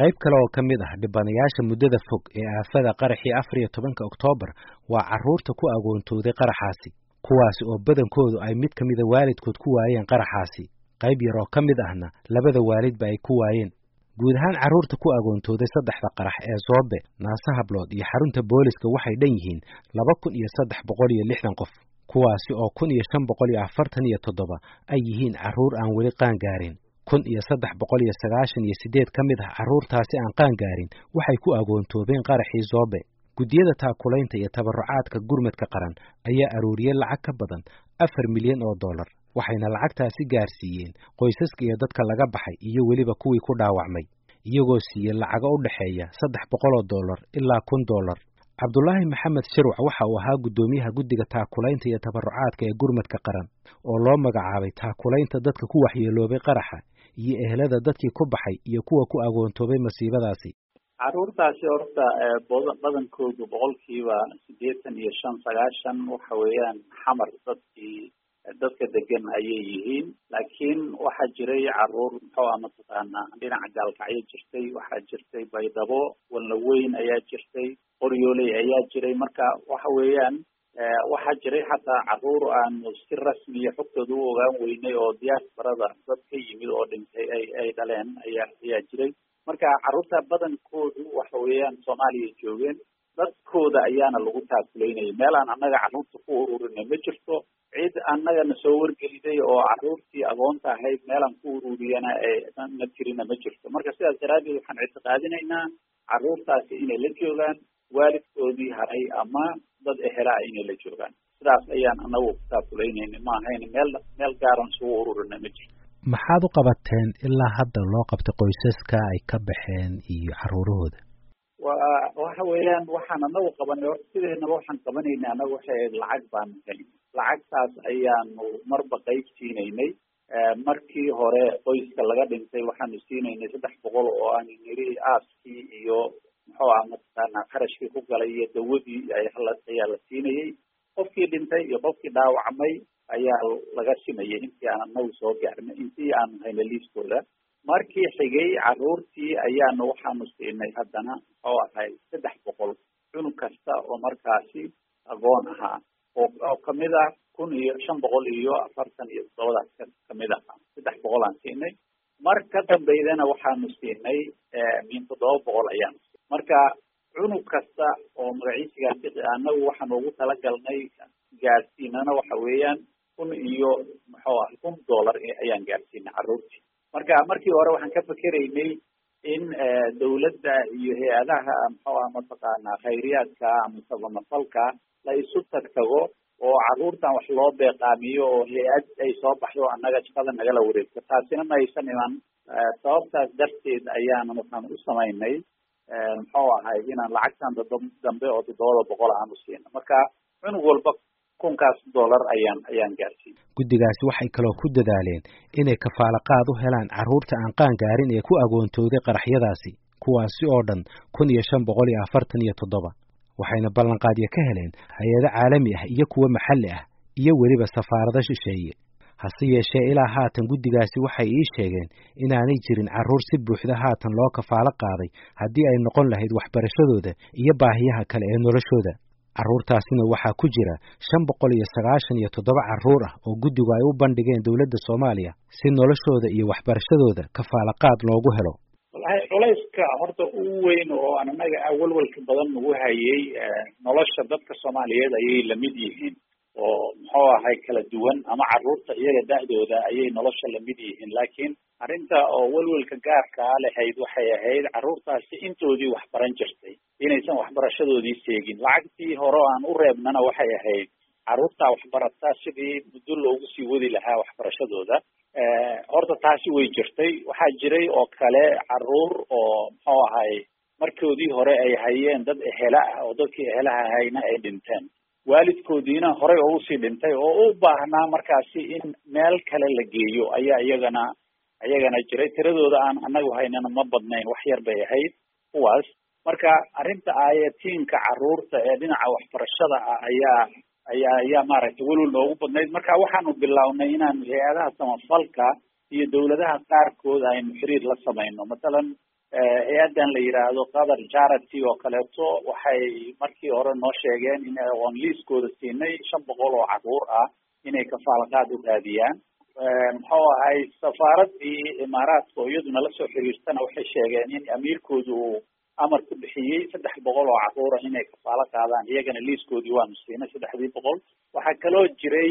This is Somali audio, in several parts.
qayb kale oo ka mid ah dhibanayaasha muddada fog ee aafada qaraxii afar iyo tobanka oktoobar waa carruurta ku agoontooday qaraxaasi kuwaasi oo badankoodu ay mid ka mida waalidkood ku waayeen qaraxaasi. Qayb yar oo ka mid ahna labada waalidba ay ku waayeen. Guud ahaan carruurta ku agoontooday saddexda qarax ee soobe naase hablood iyo xarunta booliska waxay dhan yihiin laba kun iyo saddex boqol iyo lixdan qof kuwaasi oo kun iyo shan boqol iyo afartan iyo toddoba ay yihiin carruur aan weli qaan gaarin kun iyo saddex boqol iyo sagaashan iyo siddeed ka mid ah carruurtaasi aan qaan gaarin waxay ku agoontoobeen qaraxii soobe guddiyada taakulaynta iyo tabarrucaadka gurmadka qaran ayaa arooriyey lacag ka badan afar milyan oo dollar waxayna lacagtaasi gaarsiiyeen qoysaska iyo dadka laga baxay iyo weliba kuwii ku dhaawacmay iyagoo siiyey lacago u dhexeeya saddex boqol oo dollar ilaa kun dollar. Cabdulaahi maxamed shirwac waxa uu ahaa guddoomiyaha guddiga taakulaynta iyo tabarrucaadka ee gurmadka qaran oo loo magacaabay taakulaynta dadka ku waxyeeloobay qaraxa iyo ehelada dadkii ku baxay iyo kuwa ku agoontoobay masiibadaasi. Carruurtaasi horta badankoodu boqolkiiba siddeetan iyo shan sagaashan waxa weeyaan xamar dadkii dadka degan ayay yihiin. Laakiin waxaa jiray carruur muxuu ah mataqaanaa dhinaca gaalkacyo jirtay waxaa jirtay baydhabo walnaweyn ayaa jirtay qoryooley ayaa jiray. Marka waxa weeyaan waxaa jiray xataa carruur aanu si rasmiya xogtooda u ogaan weynay oo diaasbarada dad ka yimid oo dhintay ay ay dhaleen ayaa ayaa jiray. Marka carruurta badankoodu waxa weeyaan soomaaliya joogeen dadkooda ayaana lagu taakulaynayay meel aan annaga carruurta ku ururinay ma jirto cid annagana soo wargeliday oo carruurtii agoonta ahayd meelaan ku ururiyana ma jirina ma jirto. Marka sidaas daraaddeed waxaan ictiqaadinaynaa carruurtaasi inay la joogaan waalidkoodii haray ama dad ehelaa inay la joogaan. Sidaas ayaan annagu ku taakulaynayna ma ahayn meel meel gaaran isugu ururina ma jirto maxaad u qabateen ilaa hadda loo qabtay qoysaska ay ka baxeen iyo carruurahooda wa waxa weeyaan waxaan anagu qabanay horta sideednaba waxaan qabanayna anagu waxay ahayd lacag baanu helin lacagtaas ayaanu marba qayb siinaynay. Markii hore qoyska laga dhintay waxaanu siinaynay saddex boqol oo aan niri aaskii iyo muxuu ah mataqaanaa qarashkii ku galay iyo dawadii ayaa la siinayay. Qofkii dhintay iyo qofkii dhaawacmay ayaa laga simayay intii aan anagu soo gaarnay intii aanu hayna liiskooda. Markii xigay carruurtii ayaanu waxaanu siinay haddana muxuu ahay saddex boqol cunug kasta oo markaasi agoon ahaa. Oo ka mid ah kun iyo shan boqol iyo afartan iyo toddobadaas ka ka mid ahaa saddex boqol aan siinay. Mar ka dambeydana waxaanu siinay min toddoba boqol ayaanu marka cunug kasta oo magaciisigaasi anagu waxaanu ugu talagalnay gaarsiinana waxa weeyaan kun iyo muxuu ah kun dollar ayaan gaarsiinay carruurtii marka markii hore waxaan ka fikeraynay in dawladda iyo hay'adaha muxuu ah mataqaanaa khayriyaadka ama sabamafalka la isu tag tago oo carruurtan wax loo beeqaamiyo oo hay'ad ay soo baxdo annaga shaqada nagala wareegto. Taasina ma aysan iman sababtaas darteed ayaanan waxaan u samaynay muxuu ahay inaan lacagtan dambe oo toddobada boqol aan u siino. Marka cunug walba kunkaas dollar ayaan ayaan gaarsiiyey guddigaasi waxay kaloo ku dadaaleen inay kafaalo qaad u helaan carruurta aan qaan gaarin ee ku agoontooday qaraxyadaasi kuwaasi oo dhan kun iyo shan boqol iyo afartan iyo toddoba. Waxayna ballanqaadyo ka heleen hay'ado caalami ah iyo kuwo maxalli ah iyo weliba safaarado shisheeye hase yeeshee ilaa haatan guddigaasi waxay ii sheegeen inaanay jirin carruur si buuxda haatan loo kafaalo qaaday haddii ay noqon lahayd waxbarashadooda iyo baahiyaha kale ee noloshooda. Carruurtaasina waxaa ku jira shan boqol iyo sagaashan iyo toddoba carruur ah oo guddigu ay u bandhigeen dowladda soomaaliya si noloshooda iyo waxbarashadooda kafaalaqaad loogu helo. Walahi culayska horta ugu weyn oo aan anaga awalwalka badan nagu hayay nolosha dadka soomaaliyeed ayay la mid yihiin oo muxuu ahay kala duwan ama carruurta iyaga da-dooda ayay nolosha la mid yihiin. Laakiin arrinta oo welwelka gaarkaa lahayd waxay ahayd carruurtaasi intoodii waxbaran jirtay. Inaysan waxbarashadoodii seegin. Lacagtii hore aan u reebnana waxay ahayd carruurtaa waxbarata sidii muddo loogu sii wadi lahaa waxbarashadooda. Horta taasi way jirtay. Waxaa jiray oo kale carruur oo muxuu ahay markoodii hore ay hayeen dad ehela ah oo dadkii ehelaha ahayna ay dhinteen waalidkoodiina horey oo u sii dhintay oo u baahnaa markaasi in meel kale la geeyo. Ayaa iyagana iyagana jiray. Tiradooda aan anagu haynana ma badnayn. Wax yar bay ahayd. Kuwaas marka arrinta aayatiinka carruurta ee dhinaca waxbarashada ah ayaa ayaa ayaa maaragtay welwel noogu badnayd. Marka waxaanu bilownay inaanu hay'adaha samafalka iyo dawladaha qaarkood aynu xiriir la samayno. Mathalan hay'addan la yidhaahdo qatar charity oo kaleeto waxay markii hore noo sheegeen in oon liiskooda siinay shan boqol oo carruur ah inay kafaalaqaad u raadiyaan muxuu ahay safaaradii imaaraadka oo iyaduna la soo xiriirtana waxay sheegeen in amiirkoodu uu amar ku bixiyey saddex boqol oo caruura inay kafaalo qaadaan iyagana liiskoodii waanu siinay saddexdii boqol. Waxaa kaloo jiray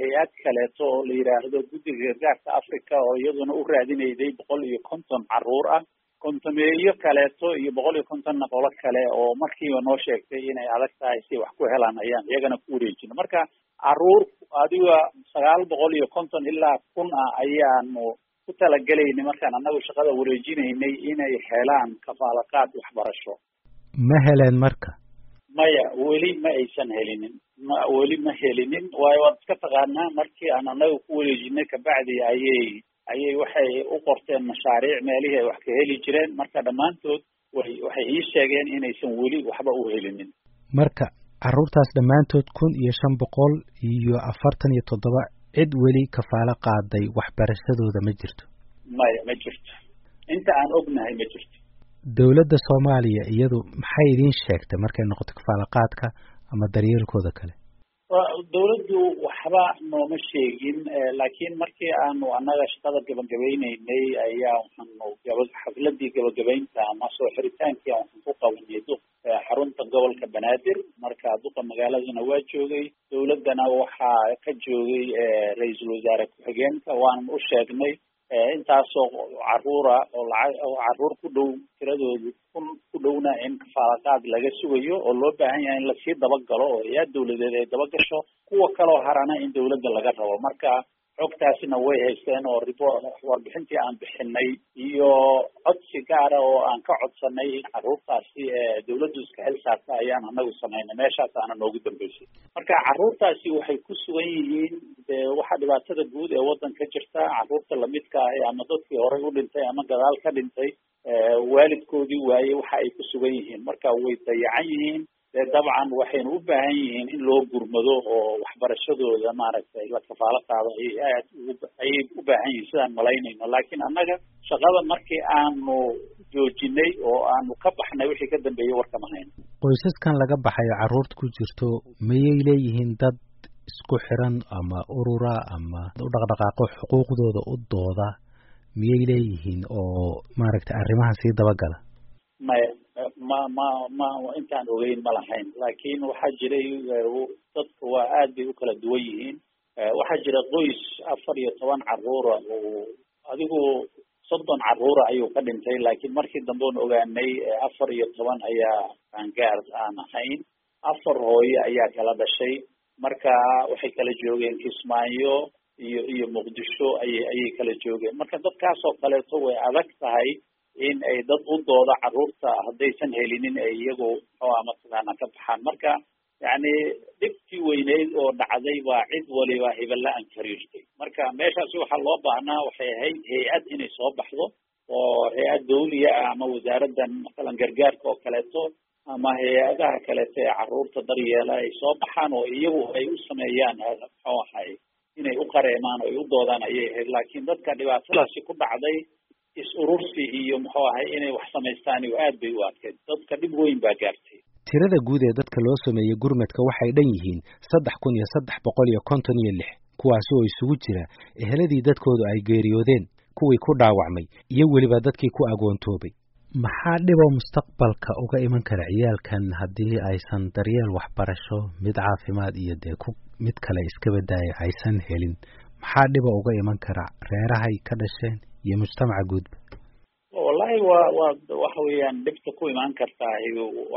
hay'ad kaleeto oo la yidhaahdo guddiga gargaarka africa oo iyaduna u raadinayday boqol iyo konton carruur ah kontomeeyo kaleeto iyo boqol iyo kontonna qolo kale oo markiiba noo sheegtay inay adag tahay si wax ku helaan ayaan iyagana ku wareejina marka carruur adiga sagaal boqol iyo konton ilaa kun ah ayaanu ku talagelaynay markaan annagu shaqada wareejinaynay inay helaan kafaalaqaad waxbarasho. Ma heleen marka? Maya weli ma aysan helinin. Ma weli ma helinin. Waayo waad iska taqaanaa markii aan annaga ku wareejinay kabacdi ayay ayay waxay u qorteen mashaariic meelihii ay wax ka heli jireen. Marka dhammaantood way waxay ii sheegeen inaysan weli waxba u helinin. Marka carruurtaas dhammaantood kun iyo shan boqol iyo afartan iyo toddoba cid weli kafaalo qaaday waxbarashadooda ma jirto. Maya ma jirto. Inta aan ognahay ma jirto. Dowladda soomaaliya iyadu maxay idiin sheegtay markay noqoto kafaalo qaadka ama daryeelkooda kale dawladdu waxba nooma sheegin laakiin markii aanu annaga shaqada gabagabaynaynay ayaa waxaanu xafladii gabagabaynta ama soo xiritaankii waxaan ku qabanay duq xarunta gobolka banaadir. Marka duqa magaaladana waa joogay dawladdana waxaa ka joogay ra'iisul wasaare ku-xigeenka. Waanan u sheegnay intaasoo caruura oo lacag oo carruur ku dhow tiradoodu kun ku dhowna in kafaalaqaad laga sugayo oo loo baahan yahay in la sii dabagalo oo hay'ad dawladeed ay dabagasho kuwa kaloo harana in dawladda laga rabo. Marka xogtaasina way haysteen oo report warbixintii aan bixinay iyo codsi gaara oo aan ka codsanay caruurtaasi dawladdu iska xil saarta ayaan anagu samaynay. Meeshaas aana noogu dambeysay marka caruurtaasi waxay ku sugan yihiin de waxaa dhibaatada guud ee waddanka jirta. Caruurta lamidka ahi ama dadkii horey u dhintay ama gadaal ka dhintay waalidkoodii waaye waxa ay ku sugan yihiin. Marka way dayacan yihiin de dabcan waxaynu u baahan yihiin in loo gurmado oo waxbarashadooda maaragtay la kafaalo qaado ayay aad ayay u baahan yihiin sidaan malaynayno. Laakiin annaga shaqada markii aanu joojinay oo aanu ka baxnay wixii ka dambeeyey warkama hayno qoysaskan laga baxayo carruurta ku jirto mayay leeyihiin dad isku xiran ama urura ama u dhaqdhaqaaqo xuquuqdooda u dooda? Miyay leeyihiin oo maaragtay arrimahan sii dabagala? Maya ma ma ma intaan ogeyn ma lahayn. Laakiin waxaa jiray dadka waa aad bay u kala duwan yihiin. Waxaa jira qoys afar iyo toban caruura oo adigu soddon caruura ayuu ka dhintay. Laakiin markii dambe on ogaanay afar iyo toban ayaa qaangaar aan ahayn. Afar hooye ayaa kala dhashay. Marka waxay kala joogeen kismaayo iyo iyo muqdisho ayay ayay kala joogeen. Marka dadkaasoo kaleeto way adag tahay in ay dad u dooda carruurta haddaysan helinin ay iyagu muxuuha mataqaana ka baxaan. Marka yacni dhibkii weyneyd oo dhacday baa cid waliba hiballa-an kariirtay. Marka meeshaasi waxaa loo baahnaa waxay ahayd hay'ad inay soo baxdo oo hay'ad dawliya ah ama wasaaraddan masalan gargaarka oo kaleeto ama hay'adaha kaleeto ee carruurta daryeela ay soo baxaan oo iyagu ay u sameeyaan muxuu ahay inay u qareemaan oo ay u doodaan ayay ahayd. Laakiin dadka dhibaatadaasi ku dhacday is-urursi iyo muxuu ahay inay wax samaystaan iyo aad bay u adkeyd dadka dhib weyn baa gaartay. Tirada guud ee dadka loo sameeyey gurmadka waxay dhan yihiin saddex kun iyo saddex boqol iyo konton iyo lix kuwaasi oo isugu jira eheladii dadkoodu ay geeriyoodeen kuwii ku dhaawacmay iyo weliba dadkii ku agoontoobay. Maxaa dhiboo mustaqbalka uga iman kara ciyaalkan haddii aysan daryeel waxbarasho mid caafimaad iyo dee ku mid kale iska badaaya aysan helin? Maxaa dhiba uga iman kara reerahay ka dhasheen iyo mujtamaca guudba wallahi waa waa waxa weeyaan dhibta ku imaan kartaa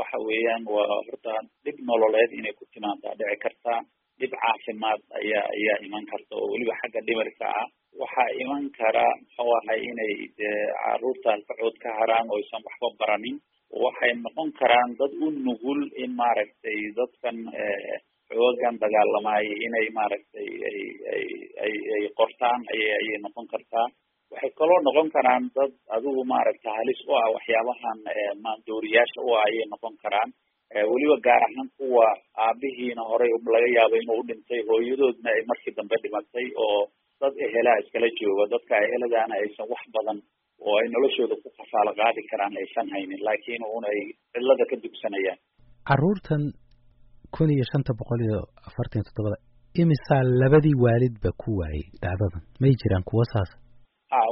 waxa weeyaan waa horta dhib nololeed inay ku timaadaa dhici kartaa dhib caafimaad ayaa ayaa iman karta oo weliba xagga dhimirka ah. Waxaa iman kara muxuu ahay inay dee caruurtaas bacood ka haraan oo aysan waxba baranin. Waxay noqon karaan dad u nugul in maaragtay dadkan xoogan dagaalamaayay inay maaragtay ay ay ay ay qortaan ayay ayay noqon kartaa waxay kaloo noqon karaan dad adigu maaragta halis u ah waxyaabahan maandooriyaasha u ah ayay noqon karaan. Weliba gaar ahaan kuwa aabihiina horey laga yaabo inuu u dhintay hooyadoodna ay markii dambe dhimatay oo dad ehelaa iskala jooga dadka eheladaana aysan wax badan oo ay noloshooda ku kafaalo qaadi karaan aysan haynin laakiin un ay cidlada ka dugsanayaan. Carruurtan kun iyo shanta boqol iyo afartan iyo toddobada imisaa labadii waalidba ku waayey dhacdadan may jiraan kuwa saas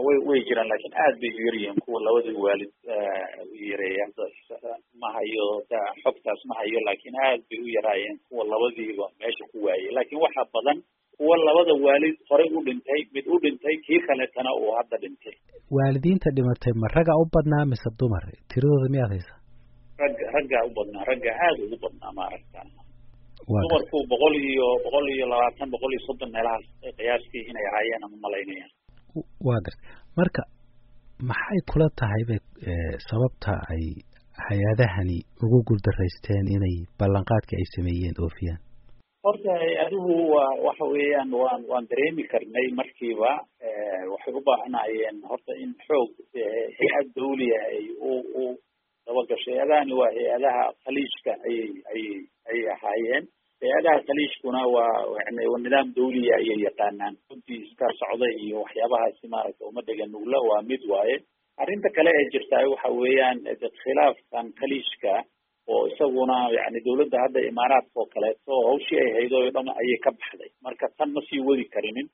way way jiraan laakiin aad bay u yaryihiin kuwa labadii waalid yareeyaan ma hayo xogtaas ma hayo laakiin aad bay u yaraayeen. Kuwa labadiiba meesha ku waayey laakiin waxaa badan kuwa labada waalid horey u dhintay mid u dhintay kii kaletana uu hadda dhintay. Waalidiinta dhimatay ma ragga u badnaa mise dumar? Tiradooda miyaad haysaa? Ragga raggaa u badnaa ragga aada ugu badnaa maaragta. Dumarku boqol iyo boqol iyo labaatan boqol iyo soddon meelahaas qiyaastii inay ahaayeen ama malaynayaan waa garta marka maxay kula tahay bay sababta ay hay'adahani ugu guuldaraysteen inay ballanqaadkii ay sameeyeen oofiyaan? Horta hay'aduhu waa waxa weeyaan waan waan dareemi karnay markiiba waxay u baahnaayeen horta in xoog hay'ad dawliya ay u u dabagasho hay'adahani waa hay'adaha khaliijka ayay ayay ayay ahaayeen hay'adaha khaliijkuna waa waa nidaam dawliya ayay yaqaanaan. Runtii iska socda iyo waxyaabahaasi maaragta uma dhega nugla waa mid waaye. Arrinta kale ee jirtaa waxa weeyaan dad khilaafkan khaliijka oo isaguna yani dawladda hadda imaaraadka oo kaleeto hawshii ay haydo o dhan ayay ka baxday. Marka tan ma sii wadi karinin.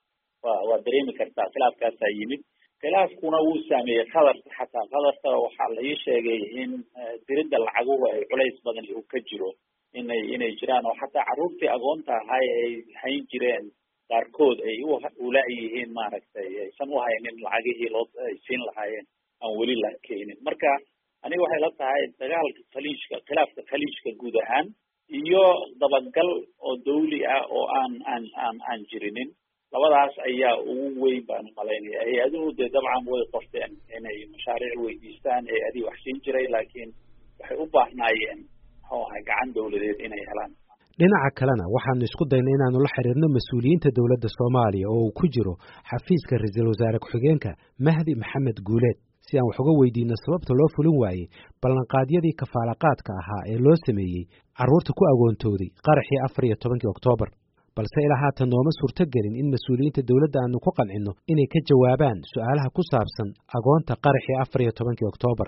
Wa waa dareemi kartaa khilaafkaasaa yimid. Khilaafkuna wuu saameeyey. Qadarka xataa qadarka waxaa la ii sheegay in diridda lacaguhu ay culays badan uu ka jiro inay inay jiraan oo xataa carruurtii agoonta ahay ay hayn jireen qaarkood ay ulaayihiin maaragtay aysan u haynin lacagihii loo siin lahaayeen aan weli la keenin. Marka aniga waxay la tahay dagaalka khaliijka khilaafka khaliijka guud ahaan iyo dabagal oo dawli ah oo aan aan aan aan jirinin. Labadaas ayaa ugu weyn baan u malaynaya hay'aduhu dee dabcan way qorteen inay mashaariic weydiistaan hay'adihii wax siin jiray laakiin waxay u baahnaayeen muxuu ahay gacan dawladeed inay helaan. Dhinaca kalena waxaanu isku daynay inaanu la xiriirno mas'uuliyiinta dowladda soomaaliya oo uu ku jiro xafiiska ra'iisul wasaare ku-xigeenka mahdi maxamed guuleed. Si aan wax uga weydiino sababta loo fulin waayey ballanqaadyadii kafaalaqaadka ahaa ee loo sameeyey carruurta ku agoontooday qaraxii afar iyo tobankii oktoobar balse ilaa haatan nooma suurto gelin in mas'uuliyiinta dowladda aanu ku qancinno inay ka jawaabaan su'aalaha ku saabsan agoonta qaraxii afar iyo tobankii oktoobar